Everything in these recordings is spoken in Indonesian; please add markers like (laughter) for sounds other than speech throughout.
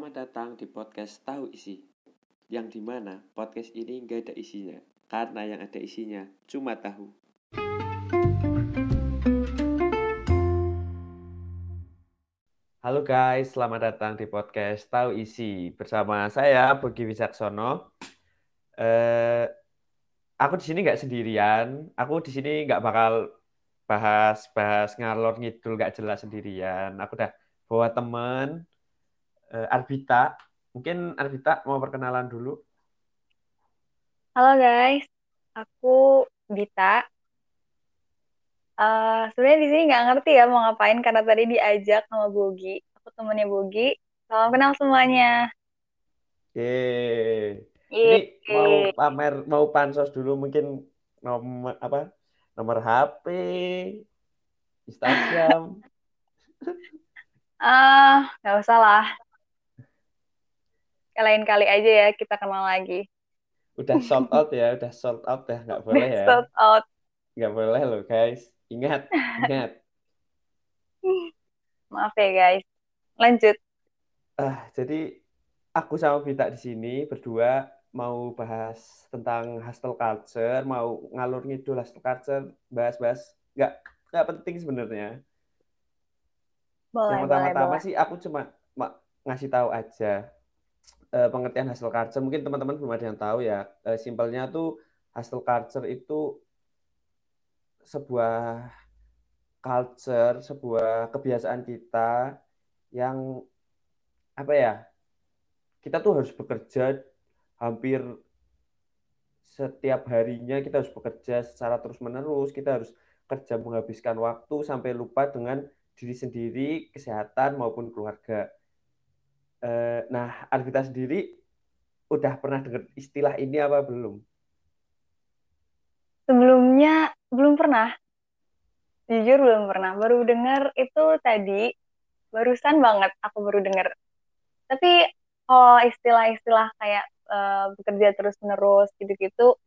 Selamat datang di podcast Tahu Isi Yang di mana podcast ini nggak ada isinya Karena yang ada isinya cuma tahu. Halo guys, selamat datang di podcast Tahu Isi. Bersama saya, Bogi Wisaksono eh, Aku di sini nggak sendirian. Aku di sini nggak bakal bahas-bahas ngalor ngidul nggak jelas sendirian. Aku udah bawa temen uh, Arbita. Mungkin Arbita mau perkenalan dulu. Halo guys, aku Bita. Uh, Sebenarnya di sini nggak ngerti ya mau ngapain karena tadi diajak sama Bogi. Aku temennya Bogi. Salam kenal semuanya. Yeay. Ini mau pamer, mau pansos dulu mungkin nomor apa? Nomor HP, Instagram. Ah, (laughs) uh, nggak usah lah lain kali aja ya kita kenal lagi. Udah sold out ya, udah sold out ya, nggak boleh ya. Sold out. Nggak boleh loh guys, ingat, (laughs) ingat. Maaf ya guys, lanjut. Ah, jadi aku sama Bita di sini berdua mau bahas tentang hostel culture, mau ngalur ngidul hostel culture, bahas-bahas nggak nggak penting sebenarnya. Boleh, Yang pertama-tama sih aku cuma ngasih tahu aja uh, pengertian hustle culture. Mungkin teman-teman belum ada yang tahu ya uh, simpelnya tuh hustle culture itu sebuah culture sebuah kebiasaan kita yang apa ya kita tuh harus bekerja hampir setiap harinya kita harus bekerja secara terus menerus kita harus kerja menghabiskan waktu sampai lupa dengan diri sendiri kesehatan maupun keluarga Eh, nah, Arvita sendiri udah pernah dengar istilah ini apa belum? Sebelumnya belum pernah. Jujur belum pernah. Baru dengar itu tadi, barusan banget aku baru dengar. Tapi kalau istilah-istilah kayak uh, bekerja terus-menerus gitu-gitu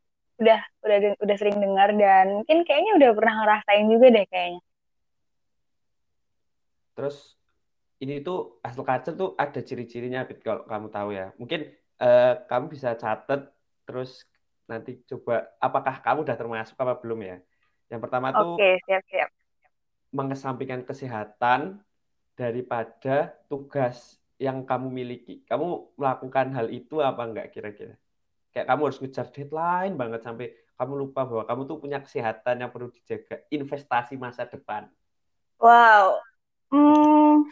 udah udah udah sering dengar dan mungkin kayaknya udah pernah ngerasain juga deh kayaknya. Terus ini tuh hasil kaca tuh ada ciri-cirinya kalau kamu tahu ya. Mungkin uh, kamu bisa catat terus nanti coba apakah kamu udah termasuk apa belum ya. Yang pertama tuh Oke, siap-siap. Mengesampingkan kesehatan daripada tugas yang kamu miliki. Kamu melakukan hal itu apa enggak kira-kira? Kayak kamu harus ngejar deadline banget sampai kamu lupa bahwa kamu tuh punya kesehatan yang perlu dijaga, investasi masa depan. Wow. Hmm,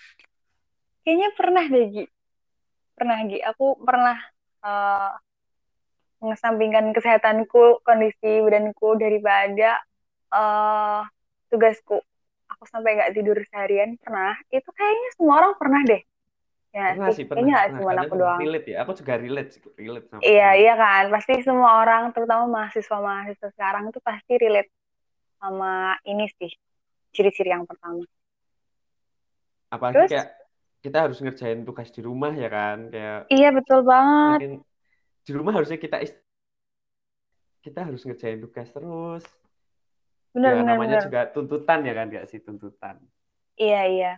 kayaknya pernah deh Gi. Pernah Gi. Aku pernah uh, mengesampingkan kesehatanku kondisi badanku daripada uh, tugasku. Aku sampai nggak tidur seharian pernah. Itu kayaknya semua orang pernah deh. Ya pernah sih, pernah, kayaknya cuma aku doang. relate ya. Aku juga relate relate sama iya iya kan. Pasti semua orang terutama mahasiswa mahasiswa sekarang itu pasti relate sama ini sih ciri-ciri yang pertama. Apalagi Terus, kayak kita harus ngerjain tugas di rumah ya kan? Kayak iya betul banget. mungkin di rumah harusnya kita ist kita harus ngerjain tugas terus. Benar, ya, benar, namanya benar. juga tuntutan ya kan? Gak sih tuntutan. Iya iya.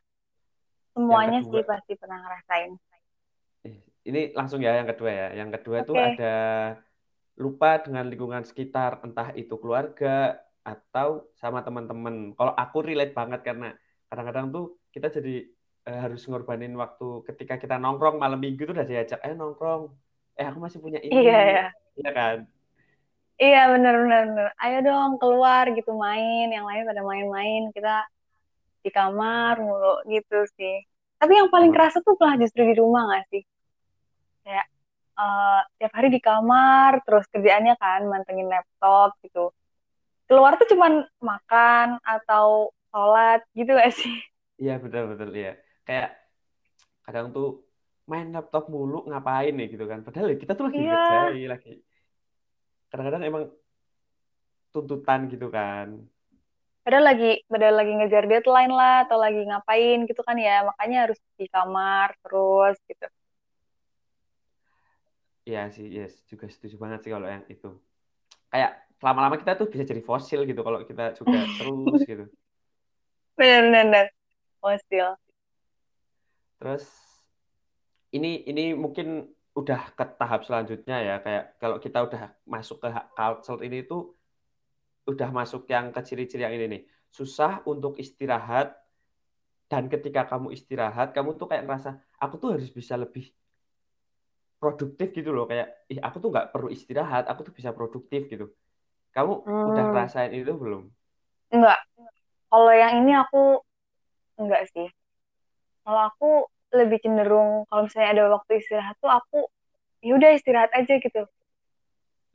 Semuanya kedua, sih pasti pernah ngerasain. Eh, ini langsung ya yang kedua ya. Yang kedua okay. itu ada lupa dengan lingkungan sekitar entah itu keluarga atau sama teman-teman. Kalau aku relate banget karena kadang-kadang tuh kita jadi harus ngorbanin waktu ketika kita nongkrong malam minggu tuh udah diajak eh nongkrong. Eh aku masih punya ini. Iya iya. Iya kan? Iya benar benar benar. Ayo dong keluar gitu main. Yang lain pada main-main kita di kamar mulu gitu sih. Tapi yang paling kerasa tuh malah justru di rumah gak sih? Kayak uh, tiap hari di kamar terus kerjaannya kan mantengin laptop gitu. Keluar tuh cuman makan atau sholat gitu gak sih? Iya betul betul iya kayak kadang tuh main laptop mulu ngapain nih gitu kan padahal ya kita tuh lagi iya. ngerjain lagi kadang-kadang emang tuntutan gitu kan padahal lagi padahal lagi ngejar deadline lah atau lagi ngapain gitu kan ya makanya harus di kamar terus gitu Iya sih, yes, juga setuju banget sih kalau yang itu. Kayak lama-lama kita tuh bisa jadi fosil gitu kalau kita juga (laughs) terus gitu. Benar-benar fosil. Terus ini ini mungkin udah ke tahap selanjutnya ya kayak kalau kita udah masuk ke culture ini tuh udah masuk yang ke ciri-ciri yang ini nih. Susah untuk istirahat dan ketika kamu istirahat kamu tuh kayak ngerasa aku tuh harus bisa lebih produktif gitu loh. Kayak ih aku tuh nggak perlu istirahat aku tuh bisa produktif gitu. Kamu hmm. udah ngerasain itu belum? Enggak kalau yang ini aku enggak sih. Kalau aku lebih cenderung kalau misalnya ada waktu istirahat tuh aku ya udah istirahat aja gitu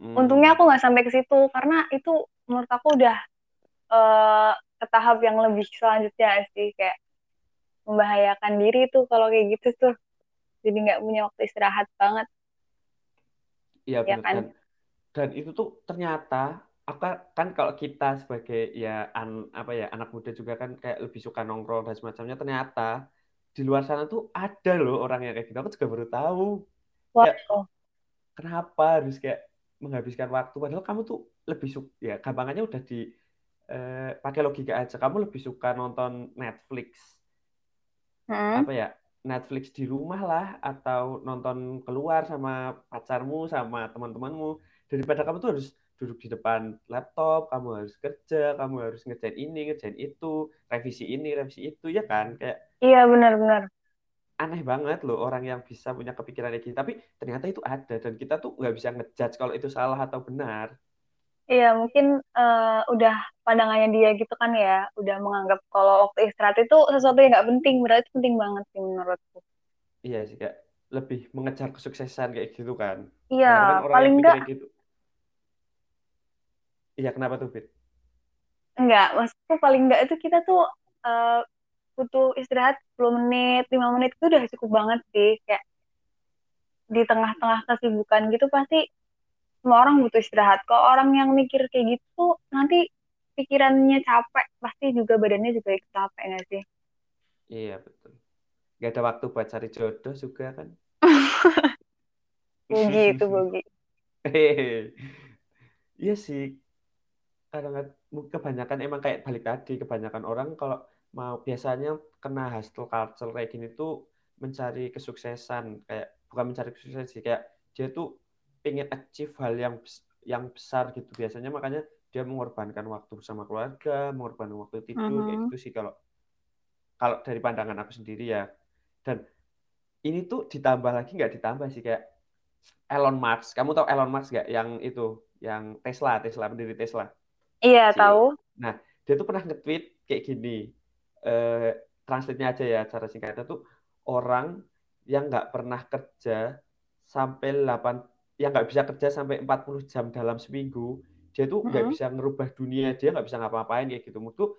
hmm. untungnya aku nggak sampai ke situ karena itu menurut aku udah uh, ke tahap yang lebih selanjutnya sih kayak membahayakan diri tuh kalau kayak gitu tuh jadi nggak punya waktu istirahat banget iya ya kan? dan dan itu tuh ternyata apa kan kalau kita sebagai ya an, apa ya anak muda juga kan kayak lebih suka nongkrong dan semacamnya ternyata di luar sana tuh ada loh orang yang kayak gitu. Aku juga baru tahu. Wow. Ya, kenapa harus kayak menghabiskan waktu? Padahal kamu tuh lebih suka, ya gampangannya udah di eh, pakai logika aja. Kamu lebih suka nonton Netflix. Hmm? Apa ya? Netflix di rumah lah atau nonton keluar sama pacarmu sama teman-temanmu daripada kamu tuh harus duduk di depan laptop, kamu harus kerja, kamu harus ngerjain ini, ngerjain itu, revisi ini, revisi itu, ya kan? Kayak Iya, benar-benar. Aneh banget loh orang yang bisa punya kepikiran kayak gitu. Tapi ternyata itu ada dan kita tuh nggak bisa ngejudge kalau itu salah atau benar. Iya, mungkin uh, udah pandangannya dia gitu kan ya, udah menganggap kalau waktu istirahat itu sesuatu yang nggak penting, berarti itu penting banget sih menurutku. Iya sih, kayak lebih mengejar kesuksesan kayak gitu kan. Iya, kan paling enggak gitu. Iya, kenapa tuh, Fit? Enggak, maksudku paling enggak itu kita tuh uh, butuh istirahat 10 menit, 5 menit itu udah cukup banget sih. Kayak di tengah-tengah kesibukan gitu pasti semua orang butuh istirahat. Kalau orang yang mikir kayak gitu, nanti pikirannya capek, pasti juga badannya juga ikut capek nggak sih? Iya, betul. Gak ada waktu buat cari jodoh juga kan? (laughs) Bogi itu, (laughs) Bogi. Iya sih, kadang kebanyakan emang kayak balik tadi kebanyakan orang kalau mau biasanya kena hustle culture kayak gini tuh mencari kesuksesan kayak bukan mencari kesuksesan sih kayak dia tuh pengen achieve hal yang yang besar gitu. Biasanya makanya dia mengorbankan waktu bersama keluarga mengorbankan waktu tidur uh -huh. kayak gitu sih kalau kalau dari pandangan aku sendiri ya. Dan ini tuh ditambah lagi nggak ditambah sih kayak Elon Musk. Kamu tahu Elon Musk nggak yang itu yang Tesla Tesla pendiri Tesla Iya, si. tahu. Nah, dia tuh pernah nge-tweet kayak gini. Eh, translate-nya aja ya, cara singkatnya tuh orang yang nggak pernah kerja sampai 8 yang nggak bisa kerja sampai 40 jam dalam seminggu, dia tuh nggak mm -hmm. bisa ngerubah dunia, dia nggak bisa ngapa-ngapain kayak gitu. Menurutku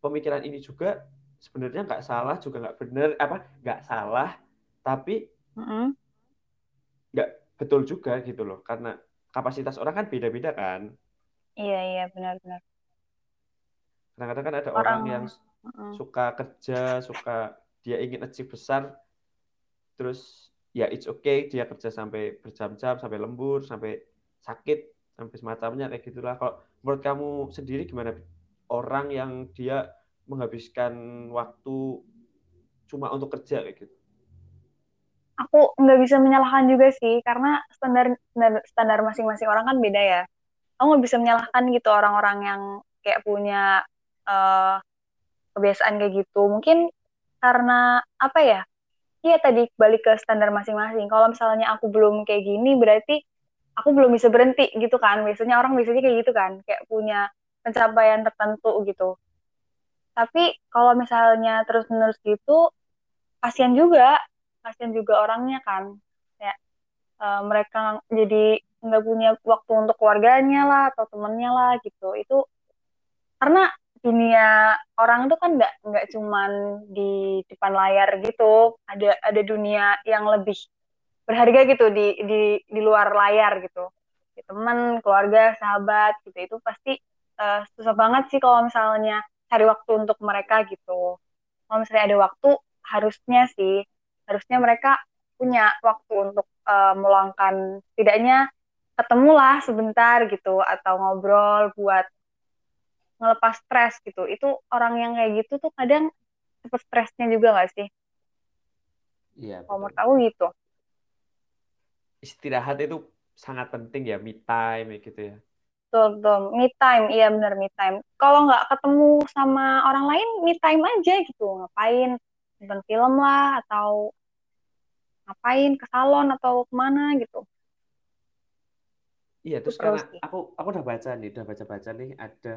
pemikiran ini juga sebenarnya nggak salah, juga nggak benar, apa nggak salah, tapi mm -hmm. nggak betul juga gitu loh, karena kapasitas orang kan beda-beda kan. Iya iya benar-benar. Kadang-kadang kan ada orang, orang yang uh, suka kerja, suka dia ingin achieve besar, terus ya it's okay dia kerja sampai berjam-jam, sampai lembur, sampai sakit, sampai semacamnya kayak gitulah. Kalau menurut kamu sendiri gimana orang yang dia menghabiskan waktu cuma untuk kerja kayak gitu? Aku nggak bisa menyalahkan juga sih, karena standar standar masing-masing orang kan beda ya aku nggak bisa menyalahkan gitu orang-orang yang kayak punya uh, kebiasaan kayak gitu. Mungkin karena apa ya iya tadi balik ke standar masing-masing. Kalau misalnya aku belum kayak gini berarti aku belum bisa berhenti gitu kan. Biasanya orang biasanya kayak gitu kan kayak punya pencapaian tertentu gitu. Tapi kalau misalnya terus-menerus gitu kasihan juga kasihan juga orangnya kan uh, mereka jadi nggak punya waktu untuk keluarganya lah atau temennya lah gitu. Itu karena dunia orang tuh kan nggak nggak cuman di depan layar gitu. Ada ada dunia yang lebih berharga gitu di di di luar layar gitu. Di teman keluarga sahabat gitu. Itu pasti uh, susah banget sih kalau misalnya cari waktu untuk mereka gitu. Kalau misalnya ada waktu harusnya sih harusnya mereka punya waktu untuk uh, meluangkan setidaknya ketemulah sebentar gitu atau ngobrol buat ngelepas stres gitu itu orang yang kayak gitu tuh kadang cepet stresnya juga gak sih Iya, Kalau menurut aku gitu. Istirahat itu sangat penting ya, me time gitu ya. Betul, betul. Me time, iya bener me time. Kalau nggak ketemu sama orang lain, me time aja gitu. Ngapain? Nonton film lah, atau ngapain ke salon atau ke mana gitu. Iya, Itu terus perlu karena sih. aku aku udah baca nih, udah baca-baca nih ada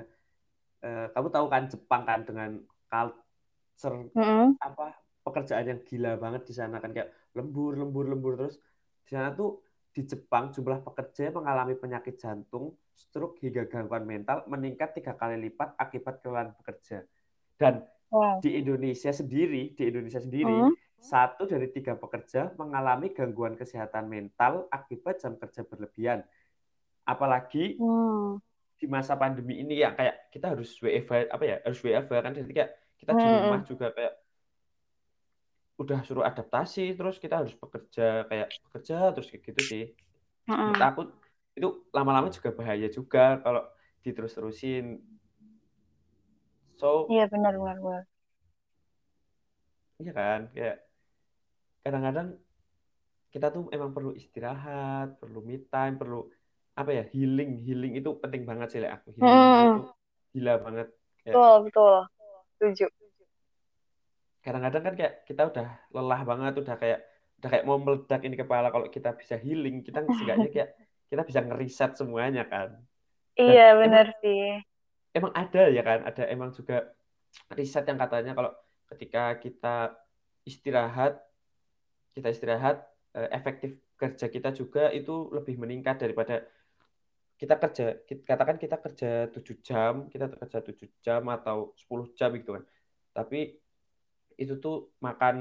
eh, kamu tahu kan Jepang kan dengan culture Mm-mm. apa pekerjaan yang gila banget di sana kan kayak lembur lembur lembur terus di sana tuh di Jepang jumlah pekerja yang mengalami penyakit jantung, stroke hingga gangguan mental meningkat tiga kali lipat akibat kelelahan bekerja. Dan Wow. di Indonesia sendiri, di Indonesia sendiri Mm. Satu dari tiga pekerja mengalami gangguan kesehatan mental akibat jam kerja berlebihan. Apalagi Hmm. di masa pandemi ini ya kayak kita harus WFH apa ya harus WFH kan jadi kayak kita di rumah Mm-mm. juga kayak udah suruh adaptasi terus kita harus bekerja kayak bekerja terus kayak gitu sih menurut Mm-mm. aku itu lama-lama juga bahaya juga kalau diterus-terusin so Iya benar benar benar. iya kan kayak kadang-kadang kita tuh emang perlu istirahat perlu me time perlu apa ya healing healing itu penting banget sih like aku healing Mm-mm. itu gila banget kayak Betul betul. Setuju. kadang-kadang kan kayak kita udah lelah banget udah kayak udah kayak mau meledak ini kepala kalau kita bisa healing kita (laughs) seenggaknya kayak kita bisa ngeriset semuanya kan dan Iya benar sih. emang ada ya kan ada emang juga riset yang katanya kalau ketika kita istirahat kita istirahat eh, efektif kerja kita juga itu lebih meningkat daripada kita kerja kita, katakan kita kerja 7 jam kita kerja 7 jam atau 10 jam gitu kan tapi itu tuh makan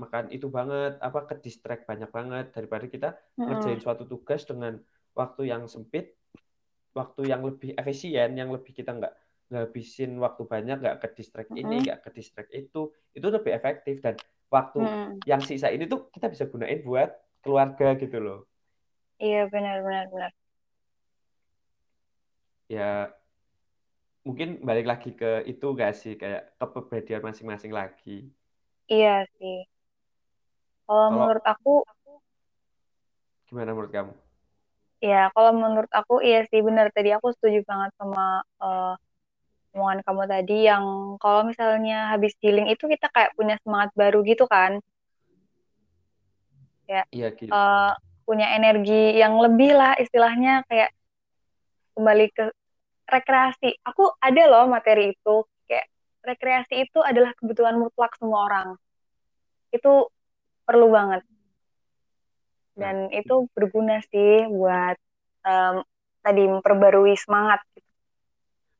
makan itu banget apa ke distract banyak banget daripada kita ngerjain Mm-mm. suatu tugas dengan waktu yang sempit waktu yang lebih efisien yang lebih kita nggak ngabisin waktu banyak nggak ke distract ini Mm-mm. nggak ke distract itu itu lebih efektif dan waktu Mm-mm. yang sisa ini tuh kita bisa gunain buat keluarga gitu loh Iya benar benar benar. ya mungkin balik lagi ke itu gak sih kayak kepribadian masing-masing lagi Iya sih. Kalau kalau menurut aku, gimana menurut kamu ya kalau menurut aku iya sih benar. Tadi aku setuju banget sama eh, omongan kamu tadi yang kalau misalnya habis healing itu kita kayak punya semangat baru gitu kan. Ya iya gitu eh, punya energi yang lebih lah istilahnya kayak kembali ke rekreasi. Aku ada loh materi itu kayak rekreasi itu adalah kebutuhan mutlak semua orang. Itu perlu banget nah dan itu berguna sih buat em, tadi memperbarui semangat.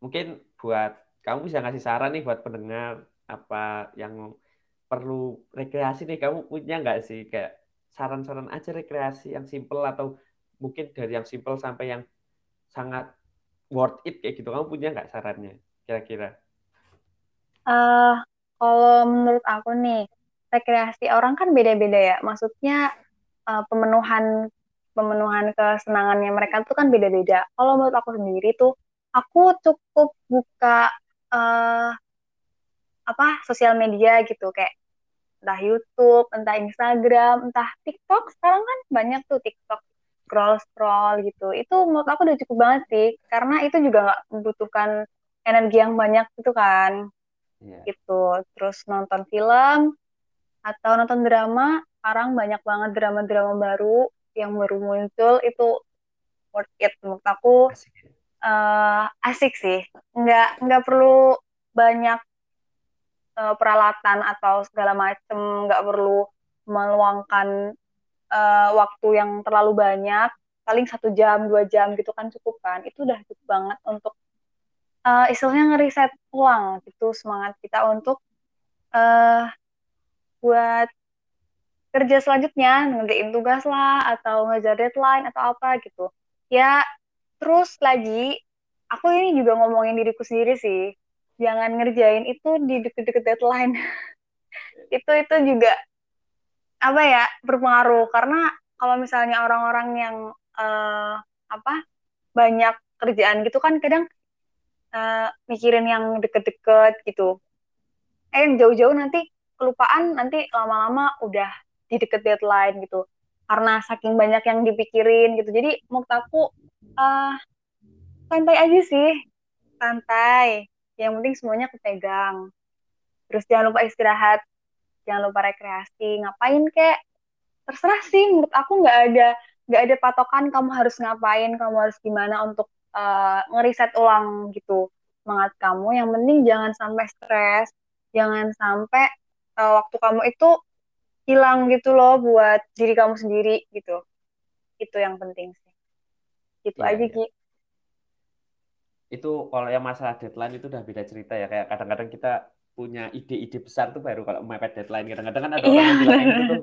mungkin buat kamu bisa ngasih saran nih buat pendengar apa yang perlu rekreasi nih kamu punya nggak sih kayak saran-saran aja rekreasi yang simple atau mungkin dari yang simple sampai yang sangat worth it kayak gitu kamu punya nggak sarannya kira-kira eh kalau menurut aku nih rekreasi orang kan beda-beda ya. Maksudnya eh, pemenuhan pemenuhan kesenangannya mereka tuh kan beda-beda. Kalau menurut aku sendiri tuh aku cukup buka eh, apa sosial media gitu kayak entah YouTube, entah Instagram, entah TikTok. Sekarang kan banyak tuh TikTok scroll-scroll gitu. Itu menurut aku udah cukup banget sih, karena itu juga nggak membutuhkan energi yang banyak gitu kan, Iya. gitu. Terus nonton film atau nonton drama, sekarang banyak banget drama-drama baru yang baru muncul, itu worth it menurut aku asik eh, asik sih. Nggak, nggak perlu banyak eh, peralatan atau segala macem, nggak perlu meluangkan eh, waktu yang terlalu banyak, paling satu jam, dua jam gitu kan cukup kan. Itu udah cukup banget untuk eh, istilahnya ngeriset ulang gitu semangat kita untuk eh buat kerja selanjutnya, ngerjain tugas lah, atau ngejar deadline, atau apa gitu. Ya, terus lagi, aku ini juga ngomongin diriku sendiri sih. Jangan ngerjain itu di deket-deket deadline. (laughs) itu itu juga apa ya berpengaruh karena kalau misalnya orang-orang yang eh, apa banyak kerjaan gitu kan kadang eh, mikirin yang deket-deket gitu eh yang jauh-jauh nanti kelupaan nanti lama-lama udah di deket deadline gitu karena saking banyak yang dipikirin gitu. Jadi menurut aku uh, santai aja sih. Santai. Yang penting semuanya kepegang. Terus jangan lupa istirahat. Jangan lupa rekreasi. Ngapain kek? Terserah sih. Menurut aku nggak ada nggak ada patokan kamu harus ngapain kamu harus gimana untuk uh, ngeriset ulang gitu semangat kamu. Yang penting jangan sampai stres. Jangan sampai uh, waktu kamu itu hilang gitu loh buat diri kamu sendiri gitu. Itu yang penting sih. Itu ya, aja ya. itu kalau yang masalah deadline itu udah beda cerita ya. Kayak kadang-kadang kita punya ide-ide besar tuh baru kalau mepet deadline. Kadang-kadang kan ada orang yang bilang gitu tuh.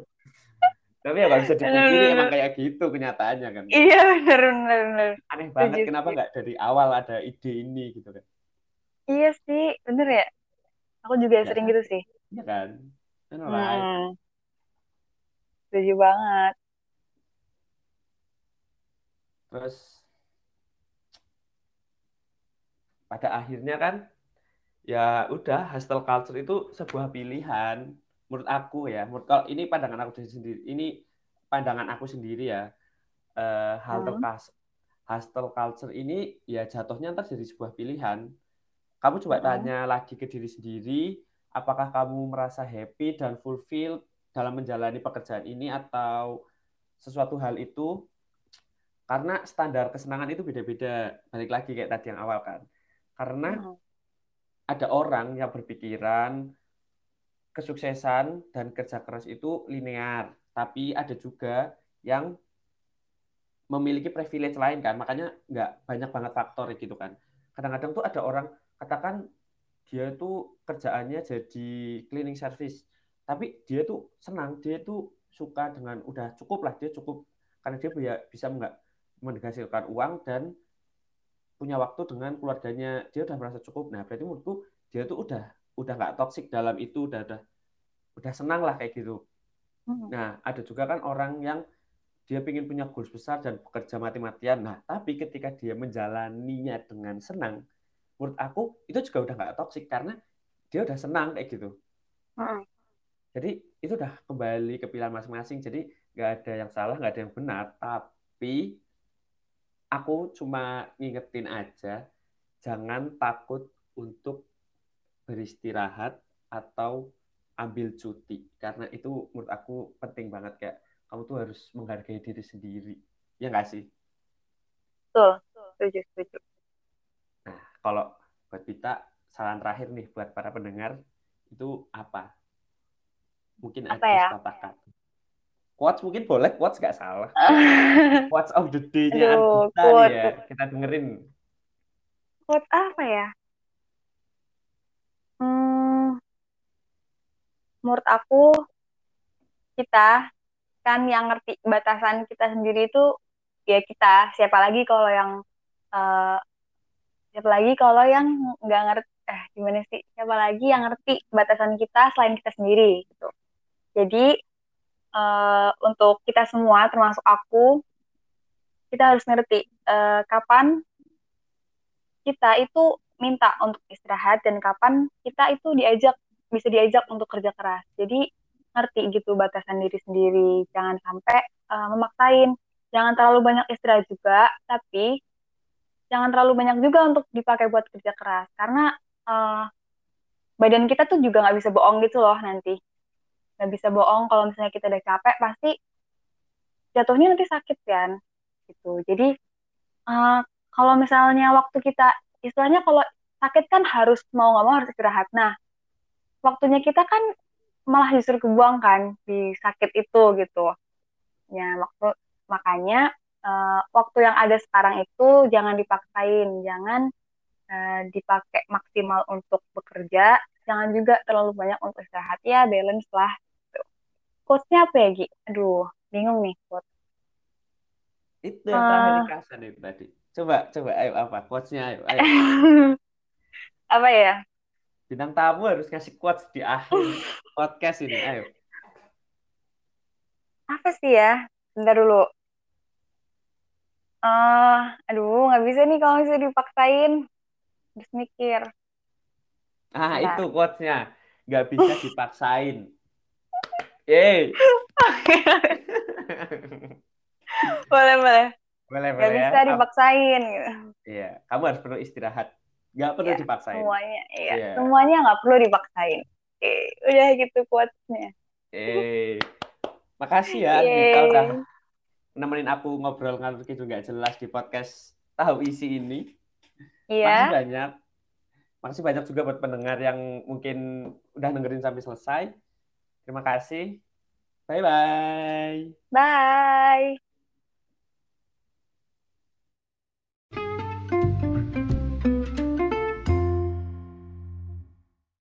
Tapi ya nggak bisa dipungkiri emang kayak gitu kenyataannya kan. Iya benar benar benar aneh banget Just kenapa nggak dari awal ada ide ini gitu kan? Iya sih bener ya. Aku juga ya, sering kan? gitu sih. Iya kan? Hmm. Setuju banget terus pada akhirnya kan ya udah hostel culture itu sebuah pilihan menurut aku ya menurut kalau ini pandangan aku sendiri ini pandangan aku sendiri ya uh, hostel hmm. hostel culture ini ya jatuhnya ntar jadi sebuah pilihan kamu coba hmm. tanya lagi ke diri sendiri apakah kamu merasa happy dan fulfill dalam menjalani pekerjaan ini atau sesuatu hal itu karena standar kesenangan itu beda-beda balik lagi kayak tadi yang awal kan karena hmm. ada orang yang berpikiran kesuksesan dan kerja keras itu linear, tapi ada juga yang memiliki privilege lain kan, makanya nggak banyak banget faktor gitu kan. Kadang-kadang tuh ada orang katakan dia tuh kerjaannya jadi cleaning service, tapi dia tuh senang, dia tuh suka dengan udah cukup lah, dia cukup karena dia bisa nggak menghasilkan uang dan punya waktu dengan keluarganya, dia udah merasa cukup. Nah, berarti menurutku dia tuh udah udah nggak toksik dalam itu udah udah udah senang lah kayak gitu. Hmm. Nah ada juga kan orang yang dia ingin punya goals besar dan bekerja mati-matian. Nah tapi ketika dia menjalaninya dengan senang, menurut aku itu juga udah nggak toksik karena dia udah senang kayak gitu. Hmm. Jadi itu udah kembali ke pilihan masing-masing. Jadi nggak ada yang salah, nggak ada yang benar. Tapi aku cuma ngingetin aja, jangan takut untuk beristirahat atau ambil cuti. Karena itu menurut aku penting banget. Kayak kamu tuh harus menghargai diri sendiri. Ya nggak sih? Betul. Setuju setuju. Nah kalau buat kita saran terakhir nih buat para pendengar itu apa mungkin apa ya? katakan. Quotes mungkin boleh quotes nggak salah. (laughs) Quotes of the day-nya kita ya kita dengerin. Quote apa ya? Hmm, menurut aku kita kan yang ngerti batasan kita sendiri itu ya kita. Siapa lagi kalau yang uh, siapa lagi kalau yang nggak ngerti eh gimana sih? Siapa lagi yang ngerti batasan kita selain kita sendiri gitu jadi uh, untuk kita semua termasuk aku kita harus ngerti uh, kapan kita itu minta untuk istirahat dan kapan kita itu diajak bisa diajak untuk kerja keras. Jadi ngerti gitu batasan diri sendiri. Jangan sampai uh, memaksain. Jangan terlalu banyak istirahat juga, tapi jangan terlalu banyak juga untuk dipakai buat kerja keras. Karena uh, badan kita tuh juga nggak bisa bohong gitu loh nanti. Nggak bisa bohong kalau misalnya kita udah capek, pasti jatuhnya nanti sakit kan. Gitu. Jadi uh, kalau misalnya waktu kita istilahnya kalau sakit kan harus mau nggak mau harus istirahat. Nah, waktunya kita kan malah justru kebuang kan di sakit itu gitu. Ya, waktu makanya uh, waktu yang ada sekarang itu jangan dipaksain, jangan uh, dipakai maksimal untuk bekerja, jangan juga terlalu banyak untuk istirahat ya, balance lah. Quotes-nya apa ya, Gi? Aduh, bingung nih quotes. Itu yang terakhir uh, dikasih nih tadi. Coba, coba, ayo apa? Quotes-nya, ayo, ayo. (laughs) apa ya? Bintang tamu harus ngasih quotes di akhir (laughs) podcast ini, ayo. Apa sih ya? Bentar dulu. Uh, aduh, nggak bisa nih kalau bisa dipaksain. Harus mikir. Ah, Bentar. itu quotes-nya. Nggak bisa dipaksain. Yeay. (laughs) boleh boleh boleh Gak boleh ya. bisa dipaksain gitu Iya, kamu harus perlu istirahat. Gak perlu Iya, dipaksain. semuanya iya Iya. semuanya nggak perlu dipaksain Oke, udah gitu quotes-nya Eh, makasih ya Yeay. Dita udah nemenin aku ngobrol ngalur gitu nggak jelas di podcast tahu isi ini. Makasih iya banyak. Makasih banyak juga buat pendengar yang mungkin udah dengerin sampai selesai. Terima kasih. Bye bye. bye